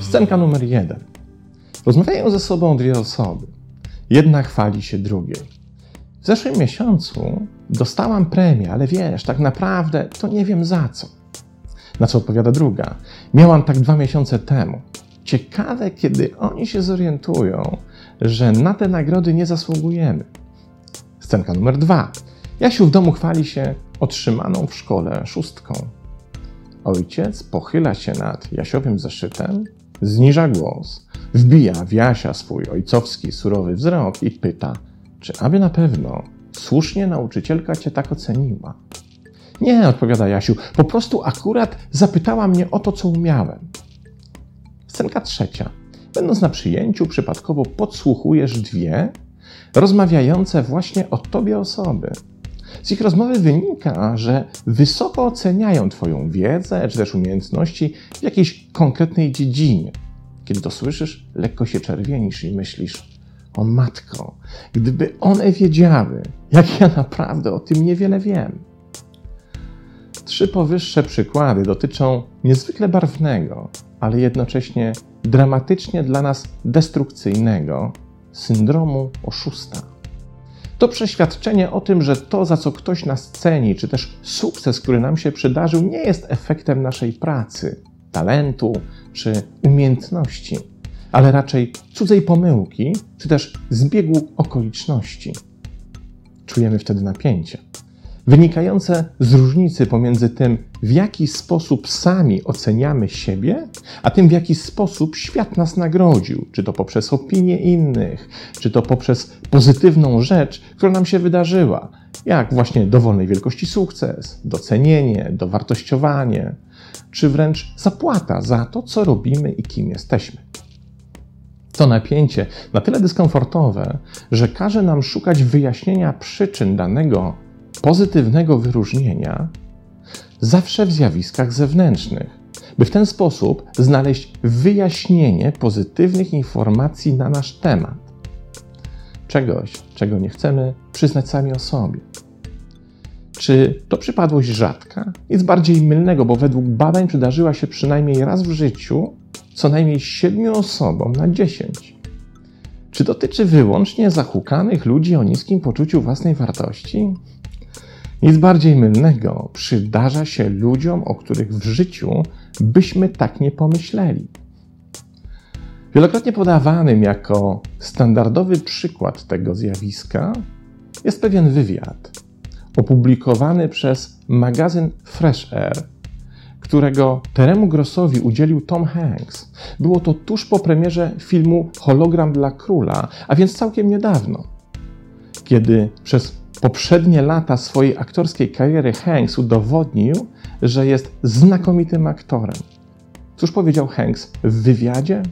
Scenka numer jeden. Rozmawiają ze sobą dwie osoby. Jedna chwali się drugiej. W zeszłym miesiącu dostałam premię, ale wiesz, tak naprawdę to nie wiem za co. Na co odpowiada druga. Miałam tak dwa miesiące temu. Ciekawe, kiedy oni się zorientują, że na te nagrody nie zasługujemy. Scenka numer dwa. Jasiu w domu chwali się otrzymaną w szkole szóstką. Ojciec pochyla się nad Jasiowym zeszytem, zniża głos, wbija w Jasia swój ojcowski, surowy wzrok i pyta, czy aby na pewno słusznie nauczycielka cię tak oceniła. Nie, odpowiada Jasiu, po prostu akurat zapytała mnie o to, co umiałem. Scenka trzecia. Będąc na przyjęciu, przypadkowo podsłuchujesz dwie rozmawiające właśnie o tobie osoby. Z ich rozmowy wynika, że wysoko oceniają Twoją wiedzę czy też umiejętności w jakiejś konkretnej dziedzinie. Kiedy to słyszysz, lekko się czerwienisz i myślisz: O matko, gdyby one wiedziały, jak ja naprawdę o tym niewiele wiem. Trzy powyższe przykłady dotyczą niezwykle barwnego, ale jednocześnie dramatycznie dla nas destrukcyjnego syndromu oszusta. To przeświadczenie o tym, że to, za co ktoś nas ceni, czy też sukces, który nam się przydarzył, nie jest efektem naszej pracy, talentu czy umiejętności, ale raczej cudzej pomyłki, czy też zbiegu okoliczności. Czujemy wtedy napięcie wynikające z różnicy pomiędzy tym, w jaki sposób sami oceniamy siebie, a tym, w jaki sposób świat nas nagrodził, czy to poprzez opinie innych, czy to poprzez pozytywną rzecz, która nam się wydarzyła, jak właśnie dowolnej wielkości sukces, docenienie, dowartościowanie, czy wręcz zapłata za to, co robimy i kim jesteśmy. To napięcie na tyle dyskomfortowe, że każe nam szukać wyjaśnienia przyczyn danego pozytywnego wyróżnienia zawsze w zjawiskach zewnętrznych, by w ten sposób znaleźć wyjaśnienie pozytywnych informacji na nasz temat. Czegoś, czego nie chcemy przyznać sami o sobie. Czy to przypadłość rzadka? Jest bardziej mylnego, bo według badań przydarzyła się przynajmniej raz w życiu co najmniej siedmiu osobom na dziesięć. Czy dotyczy wyłącznie zahukanych ludzi o niskim poczuciu własnej wartości? Nic bardziej mylnego przydarza się ludziom, o których w życiu byśmy tak nie pomyśleli. Wielokrotnie podawanym jako standardowy przykład tego zjawiska jest pewien wywiad opublikowany przez magazyn Fresh Air, którego Teremu Grossowi udzielił Tom Hanks. Było to tuż po premierze filmu Hologram dla Króla, a więc całkiem niedawno, kiedy przez poprzednie lata swojej aktorskiej kariery Hanks udowodnił, że jest znakomitym aktorem. Cóż powiedział Hanks w wywiadzie?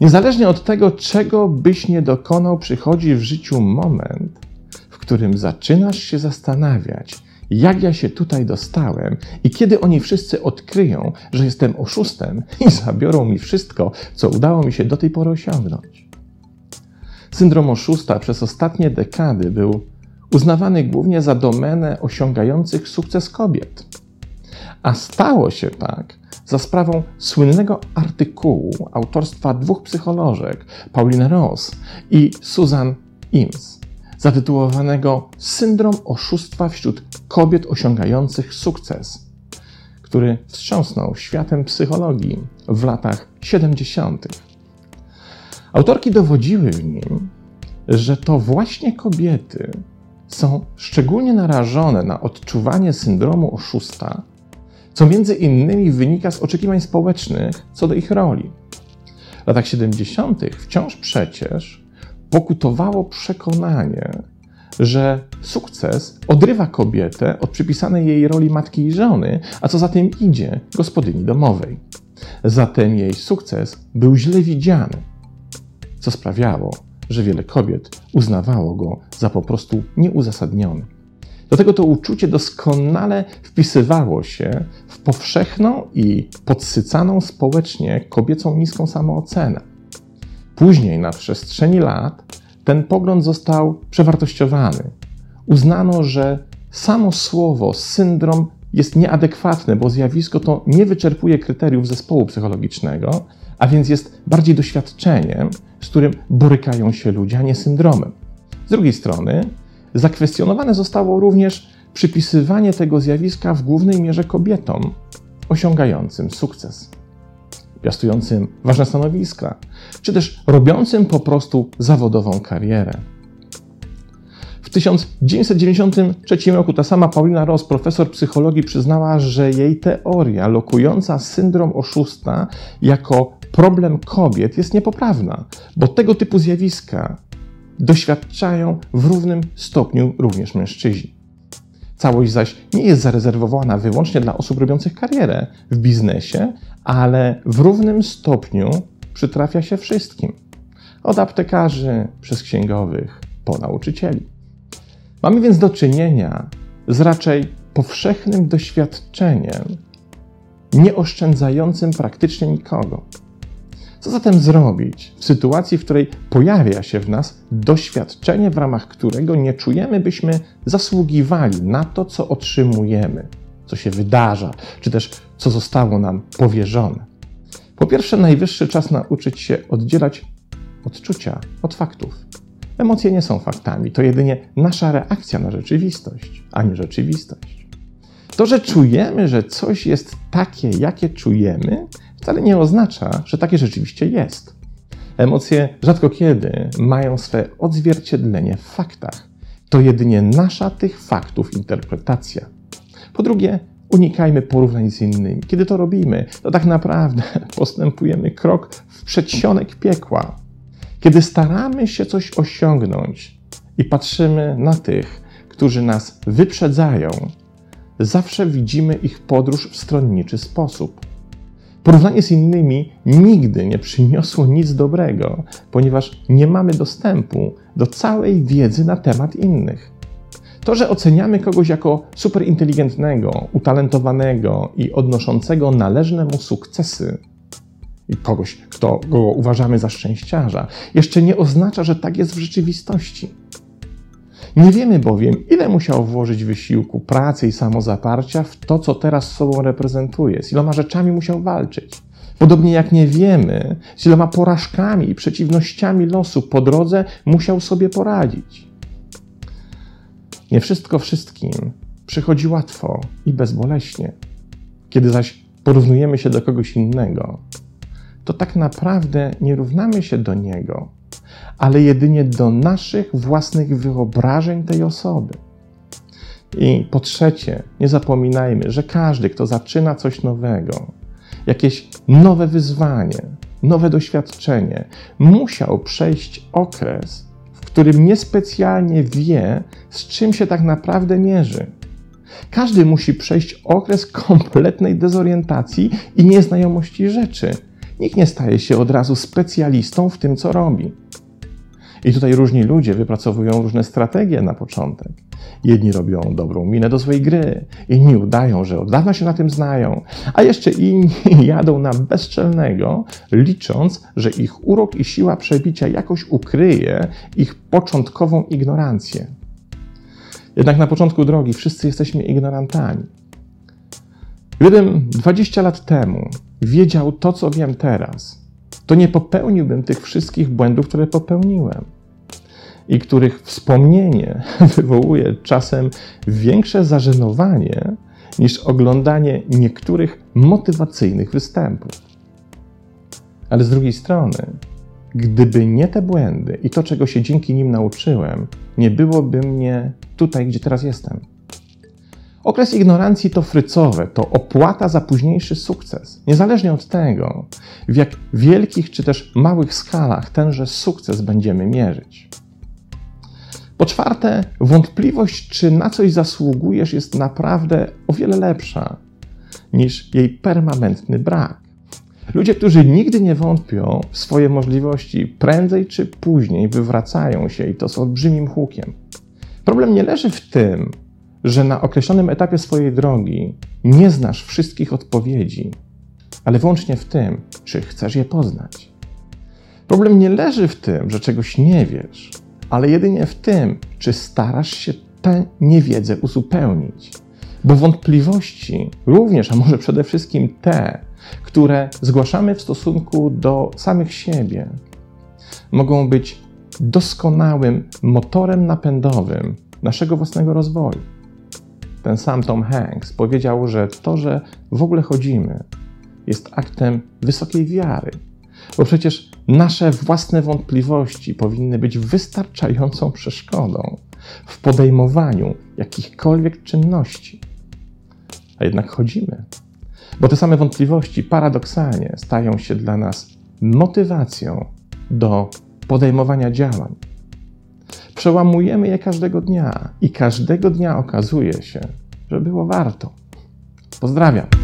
Niezależnie od tego, czego byś nie dokonał, przychodzi w życiu moment, w którym zaczynasz się zastanawiać, jak ja się tutaj dostałem i kiedy oni wszyscy odkryją, że jestem oszustem i zabiorą mi wszystko, co udało mi się do tej pory osiągnąć. Syndrom oszusta przez ostatnie dekady był uznawany głównie za domenę osiągających sukces kobiet. A stało się tak za sprawą słynnego artykułu autorstwa dwóch psycholożek, Pauline Ross i Susan Ims, zatytułowanego Syndrom oszustwa wśród kobiet osiągających sukces, który wstrząsnął światem psychologii w latach 70. Autorki dowodziły w nim, że to właśnie kobiety są szczególnie narażone na odczuwanie syndromu oszusta, co między innymi wynika z oczekiwań społecznych co do ich roli. W latach 70. wciąż przecież pokutowało przekonanie, że sukces odrywa kobietę od przypisanej jej roli matki i żony, a co za tym idzie, gospodyni domowej. Zatem jej sukces był źle widziany, co sprawiało, że wiele kobiet uznawało go za po prostu nieuzasadniony. Do tego to uczucie doskonale wpisywało się w powszechną i podsycaną społecznie kobiecą niską samoocenę. Później, na przestrzeni lat, ten pogląd został przewartościowany. Uznano, że samo słowo syndrom jest nieadekwatne, bo zjawisko to nie wyczerpuje kryteriów zespołu psychologicznego, a więc jest bardziej doświadczeniem, z którym borykają się ludzie, a nie syndromem. Z drugiej strony, zakwestionowane zostało również przypisywanie tego zjawiska w głównej mierze kobietom osiągającym sukces, piastującym ważne stanowiska, czy też robiącym po prostu zawodową karierę. W 1993 roku ta sama Paulina Ross, profesor psychologii, przyznała, że jej teoria lokująca syndrom oszusta jako problem kobiet jest niepoprawna, bo tego typu zjawiska doświadczają w równym stopniu również mężczyźni. Całość zaś nie jest zarezerwowana wyłącznie dla osób robiących karierę w biznesie, ale w równym stopniu przytrafia się wszystkim. Od aptekarzy przez księgowych po nauczycieli. Mamy więc do czynienia z raczej powszechnym doświadczeniem, nieoszczędzającym praktycznie nikogo. Co zatem zrobić w sytuacji, w której pojawia się w nas doświadczenie, w ramach którego nie czujemy, byśmy zasługiwali na to, co otrzymujemy, co się wydarza, czy też co zostało nam powierzone? Po pierwsze, najwyższy czas nauczyć się oddzielać odczucia od faktów. Emocje nie są faktami, to jedynie nasza reakcja na rzeczywistość, a nie rzeczywistość. To, że czujemy, że coś jest takie, jakie czujemy, wcale nie oznacza, że takie rzeczywiście jest. Emocje rzadko kiedy mają swe odzwierciedlenie w faktach. To jedynie nasza tych faktów interpretacja. Po drugie, unikajmy porównań z innymi. Kiedy to robimy, to tak naprawdę postępujemy krok w przedsionek piekła. Kiedy staramy się coś osiągnąć i patrzymy na tych, którzy nas wyprzedzają, zawsze widzimy ich podróż w stronniczy sposób. Porównanie z innymi nigdy nie przyniosło nic dobrego, ponieważ nie mamy dostępu do całej wiedzy na temat innych. To, że oceniamy kogoś jako superinteligentnego, utalentowanego i odnoszącego należne mu sukcesy, i kogoś, kto go uważamy za szczęściarza, jeszcze nie oznacza, że tak jest w rzeczywistości. Nie wiemy bowiem, ile musiał włożyć wysiłku, pracy i samozaparcia w to, co teraz sobą reprezentuje, z iloma rzeczami musiał walczyć. Podobnie jak nie wiemy, z iloma porażkami i przeciwnościami losu po drodze musiał sobie poradzić. Nie wszystko wszystkim przychodzi łatwo i bezboleśnie. Kiedy zaś porównujemy się do kogoś innego, to tak naprawdę nie równamy się do niego, ale jedynie do naszych własnych wyobrażeń tej osoby. I po trzecie, nie zapominajmy, że każdy, kto zaczyna coś nowego, jakieś nowe wyzwanie, nowe doświadczenie, musiał przejść okres, w którym niespecjalnie wie, z czym się tak naprawdę mierzy. Każdy musi przejść okres kompletnej dezorientacji i nieznajomości rzeczy. Nikt nie staje się od razu specjalistą w tym, co robi. I tutaj różni ludzie wypracowują różne strategie na początek. Jedni robią dobrą minę do swojej gry, inni udają, że od dawna się na tym znają, a jeszcze inni jadą na bezczelnego, licząc, że ich urok i siła przebicia jakoś ukryje ich początkową ignorancję. Jednak na początku drogi wszyscy jesteśmy ignorantami. Gdybym 20 lat temu wiedział to, co wiem teraz, to nie popełniłbym tych wszystkich błędów, które popełniłem i których wspomnienie wywołuje czasem większe zażenowanie niż oglądanie niektórych motywacyjnych występów. Ale z drugiej strony, gdyby nie te błędy i to, czego się dzięki nim nauczyłem, nie byłoby mnie tutaj, gdzie teraz jestem. Okres ignorancji to frycowe, to opłata za późniejszy sukces. Niezależnie od tego, w jak wielkich czy też małych skalach tenże sukces będziemy mierzyć. Po czwarte, wątpliwość, czy na coś zasługujesz, jest naprawdę o wiele lepsza niż jej permanentny brak. Ludzie, którzy nigdy nie wątpią w swoje możliwości, prędzej czy później wywracają się i to z olbrzymim hukiem. Problem nie leży w tym, że na określonym etapie swojej drogi nie znasz wszystkich odpowiedzi, ale wyłącznie w tym, czy chcesz je poznać. Problem nie leży w tym, że czegoś nie wiesz, ale jedynie w tym, czy starasz się tę niewiedzę uzupełnić. Bo wątpliwości, również, a może przede wszystkim te, które zgłaszamy w stosunku do samych siebie, mogą być doskonałym motorem napędowym naszego własnego rozwoju. Ten sam Tom Hanks powiedział, że to, że w ogóle chodzimy, jest aktem wysokiej wiary, bo przecież nasze własne wątpliwości powinny być wystarczającą przeszkodą w podejmowaniu jakichkolwiek czynności. A jednak chodzimy, bo te same wątpliwości paradoksalnie stają się dla nas motywacją do podejmowania działań. Przełamujemy je każdego dnia i każdego dnia okazuje się, że było warto. Pozdrawiam.